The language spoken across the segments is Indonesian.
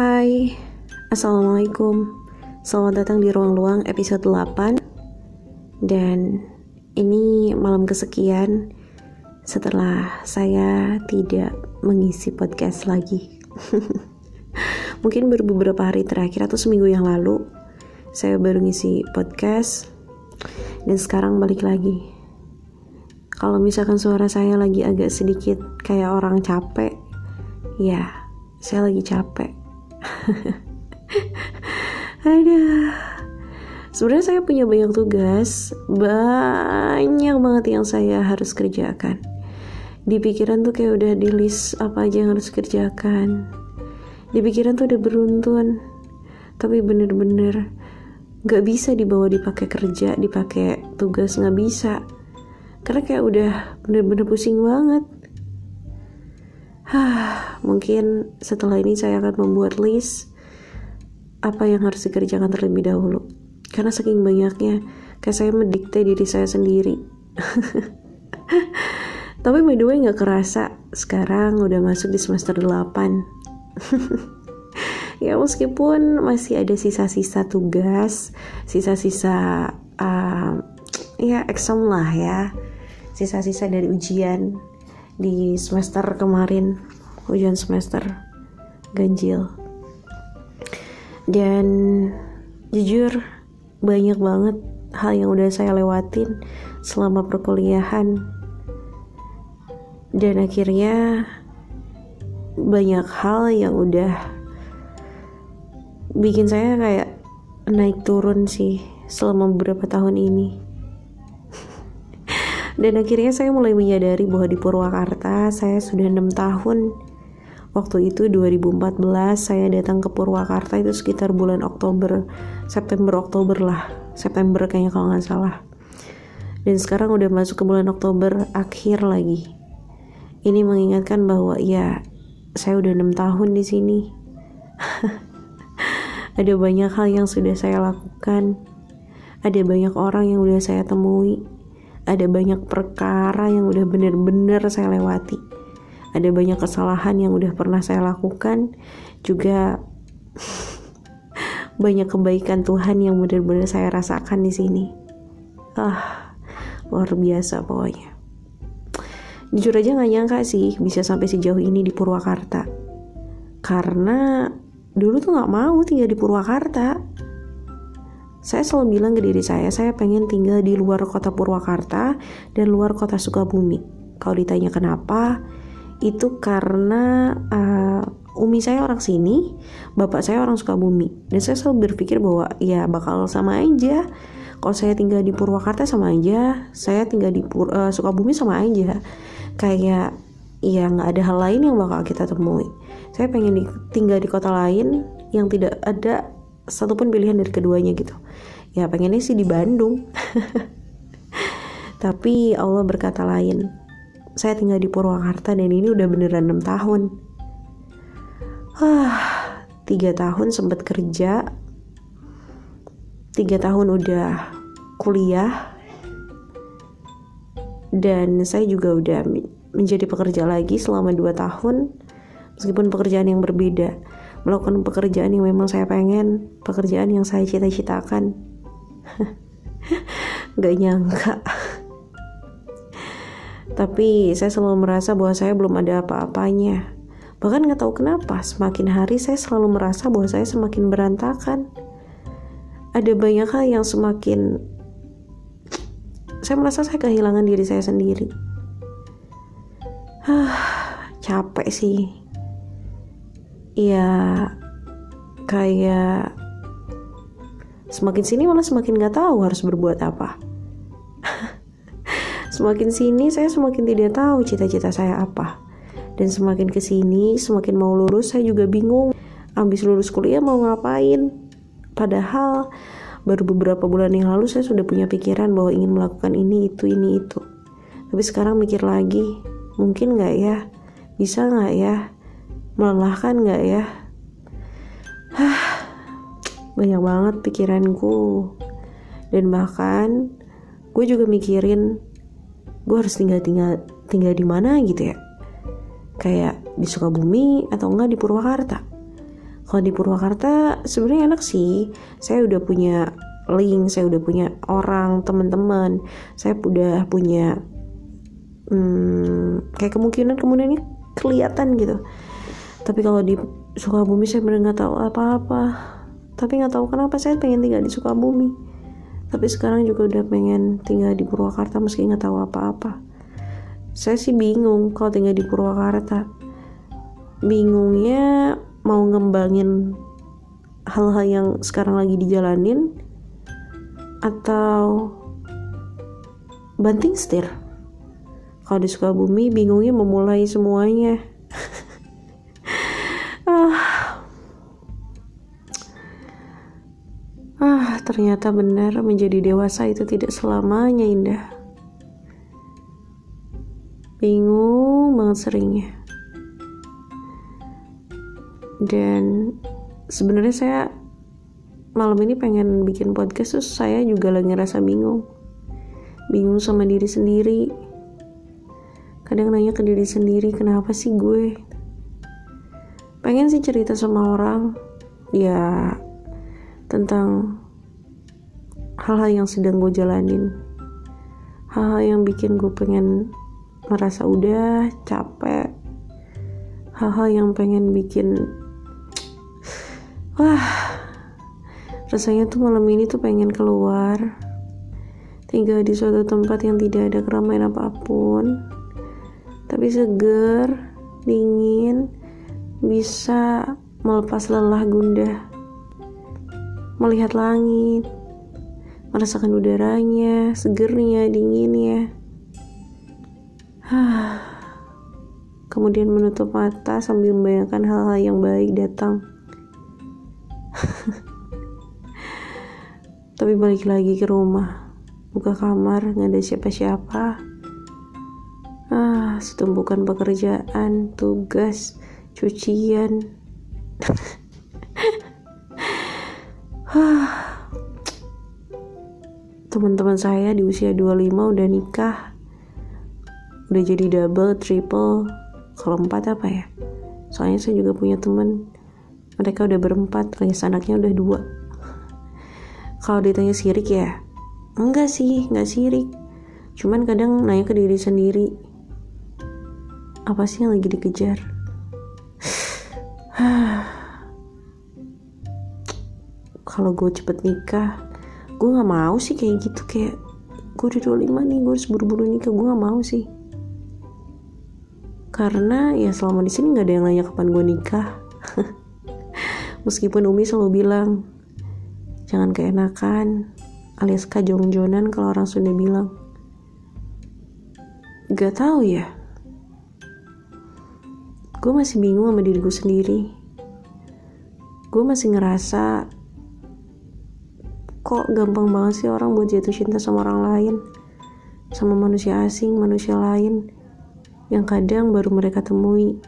Hai, Assalamualaikum. Selamat datang di Ruang Luang episode 8 Dan ini malam kesekian Setelah saya tidak mengisi podcast lagi. Mungkin baru beberapa hari terakhir atau seminggu yang lalu Saya baru ngisi podcast. Dan sekarang balik lagi. Kalau misalkan suara saya lagi agak sedikit kayak orang capek Ya, saya lagi capek Aduh. Sebenarnya saya punya banyak tugas, banyak banget yang saya harus kerjakan. Di pikiran tuh kayak udah di list apa aja yang harus kerjakan. Di pikiran tuh udah beruntun, tapi bener-bener gak bisa dibawa dipakai kerja, dipakai tugas gak bisa. Karena kayak udah bener-bener pusing banget. Mungkin setelah ini saya akan membuat list apa yang harus dikerjakan terlebih dahulu. Karena saking banyaknya, kayak saya mendikte diri saya sendiri. Tapi by the way gak kerasa, sekarang udah masuk di semester 8. ya meskipun masih ada sisa-sisa tugas, sisa-sisa uh, ya exam lah ya, sisa-sisa dari ujian di semester kemarin ujian semester ganjil. Dan jujur banyak banget hal yang udah saya lewatin selama perkuliahan. Dan akhirnya banyak hal yang udah bikin saya kayak naik turun sih selama beberapa tahun ini dan akhirnya saya mulai menyadari bahwa di Purwakarta saya sudah enam tahun. Waktu itu 2014 saya datang ke Purwakarta itu sekitar bulan Oktober, September Oktober lah, September kayaknya kalau nggak salah. Dan sekarang udah masuk ke bulan Oktober akhir lagi. Ini mengingatkan bahwa ya saya udah enam tahun di sini. Ada banyak hal yang sudah saya lakukan. Ada banyak orang yang udah saya temui ada banyak perkara yang udah bener-bener saya lewati. Ada banyak kesalahan yang udah pernah saya lakukan. Juga banyak kebaikan Tuhan yang bener-bener saya rasakan di sini. Ah luar biasa pokoknya. Jujur aja gak nyangka sih bisa sampai sejauh ini di Purwakarta. Karena dulu tuh gak mau tinggal di Purwakarta saya selalu bilang ke diri saya, saya pengen tinggal di luar kota Purwakarta dan luar kota Sukabumi. Kalau ditanya kenapa, itu karena uh, umi saya orang sini, bapak saya orang Sukabumi. Dan saya selalu berpikir bahwa ya bakal sama aja. Kalau saya tinggal di Purwakarta sama aja, saya tinggal di Pur uh, Sukabumi sama aja. Kayak ya nggak ada hal lain yang bakal kita temui. Saya pengen di, tinggal di kota lain yang tidak ada satupun pilihan dari keduanya gitu. Ya pengennya sih di Bandung. Tapi Allah berkata lain saya tinggal di Purwakarta dan ini udah beneran 6 tahun. Ah tiga tahun sempat kerja. Tiga tahun udah kuliah. Dan saya juga udah menjadi pekerja lagi selama dua tahun meskipun pekerjaan yang berbeda melakukan pekerjaan yang memang saya pengen pekerjaan yang saya cita-citakan. Gak nyangka. Tapi saya selalu merasa bahwa saya belum ada apa-apanya. Bahkan gak tahu kenapa semakin hari saya selalu merasa bahwa saya semakin berantakan. Ada banyak hal yang semakin saya merasa saya kehilangan diri saya sendiri. Capek sih ya kayak semakin sini malah semakin nggak tahu harus berbuat apa. Semakin sini saya semakin tidak tahu cita-cita saya apa. Dan semakin ke sini semakin mau lulus saya juga bingung. Habis lulus kuliah mau ngapain? Padahal baru beberapa bulan yang lalu saya sudah punya pikiran bahwa ingin melakukan ini itu ini itu. Tapi sekarang mikir lagi mungkin nggak ya? Bisa nggak ya melelahkan nggak ya? Hah, banyak banget pikiranku. Dan bahkan gue juga mikirin gue harus tinggal tinggal tinggal di mana gitu ya? Kayak di Sukabumi atau enggak di Purwakarta? Kalau di Purwakarta sebenarnya enak sih. Saya udah punya link saya udah punya orang teman-teman. Saya udah punya hmm, kayak kemungkinan kemudiannya kelihatan gitu tapi kalau di Sukabumi saya benar nggak tahu apa-apa. Tapi nggak tahu kenapa saya pengen tinggal di Sukabumi. Tapi sekarang juga udah pengen tinggal di Purwakarta meski nggak tahu apa-apa. Saya sih bingung kalau tinggal di Purwakarta. Bingungnya mau ngembangin hal-hal yang sekarang lagi dijalanin atau banting setir? Kalau di Sukabumi bingungnya memulai semuanya Ah, ternyata benar menjadi dewasa itu tidak selamanya indah. Bingung banget seringnya. Dan sebenarnya saya malam ini pengen bikin podcast terus saya juga lagi ngerasa bingung. Bingung sama diri sendiri. Kadang nanya ke diri sendiri, kenapa sih gue? Pengen sih cerita sama orang. Ya, tentang hal-hal yang sedang gue jalanin. Hal-hal yang bikin gue pengen merasa udah capek. Hal-hal yang pengen bikin wah rasanya tuh malam ini tuh pengen keluar. Tinggal di suatu tempat yang tidak ada keramaian apa pun. Tapi seger dingin bisa melepas lelah gundah melihat langit, merasakan udaranya, segernya, dinginnya. Kemudian menutup mata sambil membayangkan hal-hal yang baik datang. Tapi balik lagi ke rumah, buka kamar, nggak ada siapa-siapa. Ah, setumpukan pekerjaan, tugas, cucian. teman-teman saya di usia 25 udah nikah. Udah jadi double, triple kalau empat apa ya? Soalnya saya juga punya teman. Mereka udah berempat alias anaknya udah dua. Kalau ditanya sirik ya enggak sih enggak sirik. Cuman kadang nanya ke diri sendiri apa sih yang lagi dikejar? Kalau gue cepet nikah gue nggak mau sih kayak gitu kayak gue udah 25 nih gue harus buru-buru nikah. Gue nggak mau sih. Karena ya selama di sini nggak ada yang nanya kapan gue nikah. Meskipun Umi selalu bilang jangan keenakan alias kajong-jonan kalau orang Sunda bilang. Gak tahu ya. Gue masih bingung sama diri gue sendiri. Gue masih ngerasa kok gampang banget sih orang buat jatuh cinta sama orang lain. Sama manusia asing, manusia lain. Yang kadang baru mereka temui.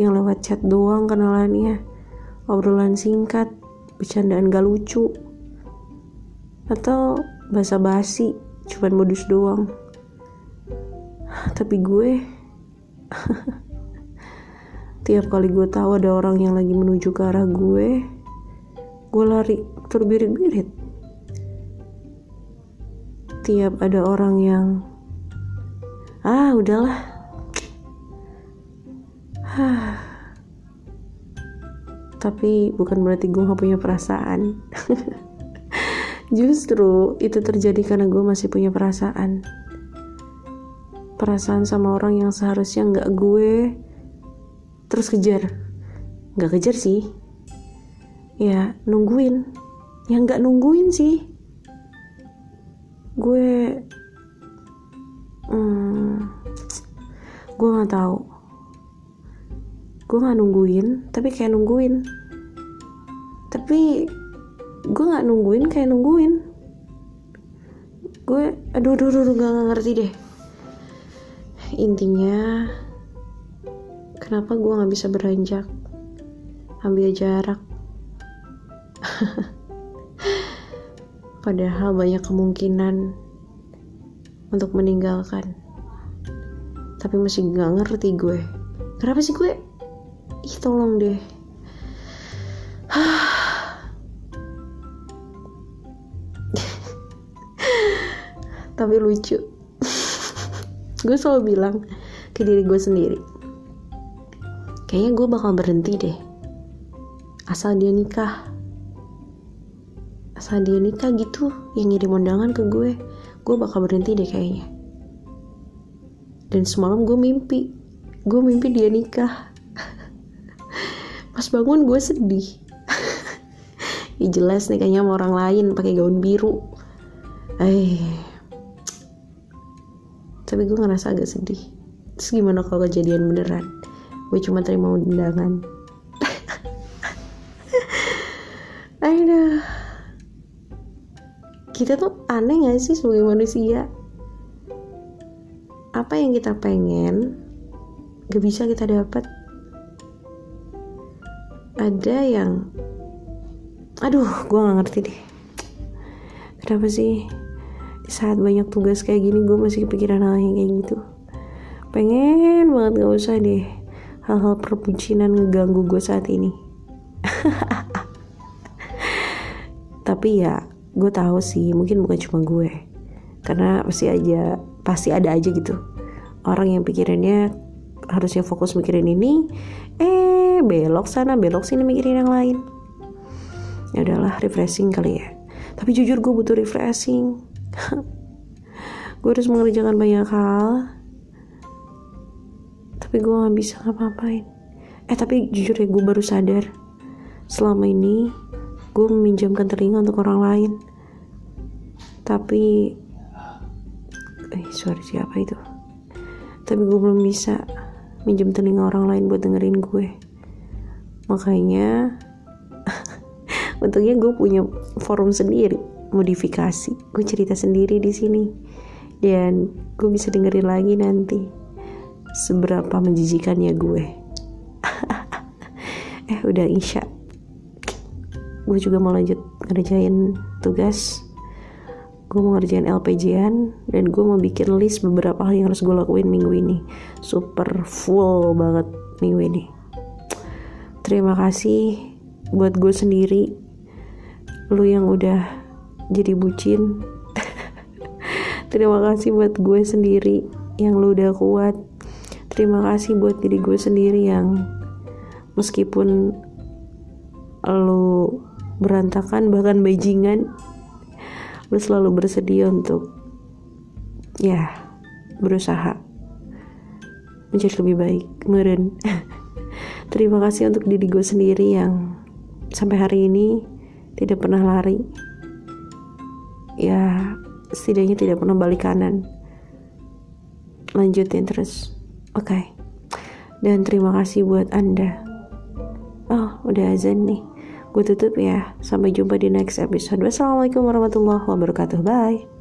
Yang lewat chat doang kenalannya. Obrolan singkat bercandaan gak lucu. Atau basa-basi cuman modus doang. Tapi gue tiap kali gue tahu ada orang yang lagi menuju ke arah gue gue lari terbirit-birit setiap ada orang yang ah udahlah. Tapi bukan berarti gue gak punya perasaan. Justru itu terjadi karena gue masih punya perasaan. Perasaan sama orang yang seharusnya gak gue terus kejar. Gak kejar sih. Ya nungguin. Yang gak nungguin sih gue hmm, gue nggak tahu gue nggak nungguin tapi kayak nungguin. Tapi gue nggak nungguin kayak nungguin. Gue aduh aduh aduh gak, gak ngerti deh. Intinya kenapa gue nggak bisa beranjak? Ambil jarak Padahal banyak kemungkinan untuk meninggalkan. Tapi masih gak ngerti gue. Kenapa sih gue? Ih tolong deh. tapi lucu gue selalu bilang ke diri gue sendiri kayaknya gue bakal berhenti deh asal dia nikah asal dia nikah gitu yang ngirim undangan ke gue. Gue bakal berhenti deh kayaknya. Dan semalam gue mimpi. Gue mimpi dia nikah. Pas bangun gue sedih. Ya jelas nih kayaknya sama orang lain pakai gaun biru. Eh. Tapi gue ngerasa agak sedih. Terus gimana kalau kejadian beneran? Gue cuma terima undangan. Aduh kita tuh aneh gak sih sebagai manusia? Apa yang kita pengen gak bisa kita dapat ada yang aduh gue gak ngerti deh. Kenapa sih di saat banyak tugas kayak gini gue masih kepikiran hal yang kayak gitu? Pengen banget gak usah deh hal-hal perbucinan ngeganggu gue saat ini. Tapi ya gue tahu sih mungkin bukan cuma gue. Karena pasti aja pasti ada aja gitu. Orang yang pikirannya harusnya fokus mikirin ini eh belok sana belok sini mikirin yang lain. Ya udahlah refreshing kali ya. Tapi jujur gue butuh refreshing. Gue harus mengerjakan banyak hal. Tapi gue gak bisa ngapa-ngapain. Eh tapi jujur ya gue baru sadar. Selama ini gue meminjamkan telinga untuk orang lain. Tapi eh suara siapa itu? Tapi gue belum bisa minjem telinga orang lain buat dengerin gue. Makanya untungnya gue punya forum sendiri modifikasi. Gue cerita sendiri di sini. Dan gue bisa dengerin lagi nanti seberapa menjijikannya gue. Eh udah isya gue juga mau lanjut ngerjain tugas. Gue mau ngerjain LPJ-an dan gue mau bikin list beberapa hal yang harus gue lakuin minggu ini. Super full banget minggu ini. Terima kasih buat gue sendiri. Lu yang udah jadi bucin. Terima kasih buat gue sendiri yang lu udah kuat. Terima kasih buat diri gue sendiri yang meskipun lu berantakan bahkan bajingan. Lu selalu bersedia untuk ya berusaha menjadi lebih baik meren terima kasih untuk diri gue sendiri yang sampai hari ini tidak pernah lari. Ya setidaknya tidak pernah balik kanan. Lanjutin terus. Oke. Okay. dan terima kasih buat anda. Oh udah azan nih gue tutup ya. Sampai jumpa di next episode. Wassalamualaikum warahmatullahi wabarakatuh. Bye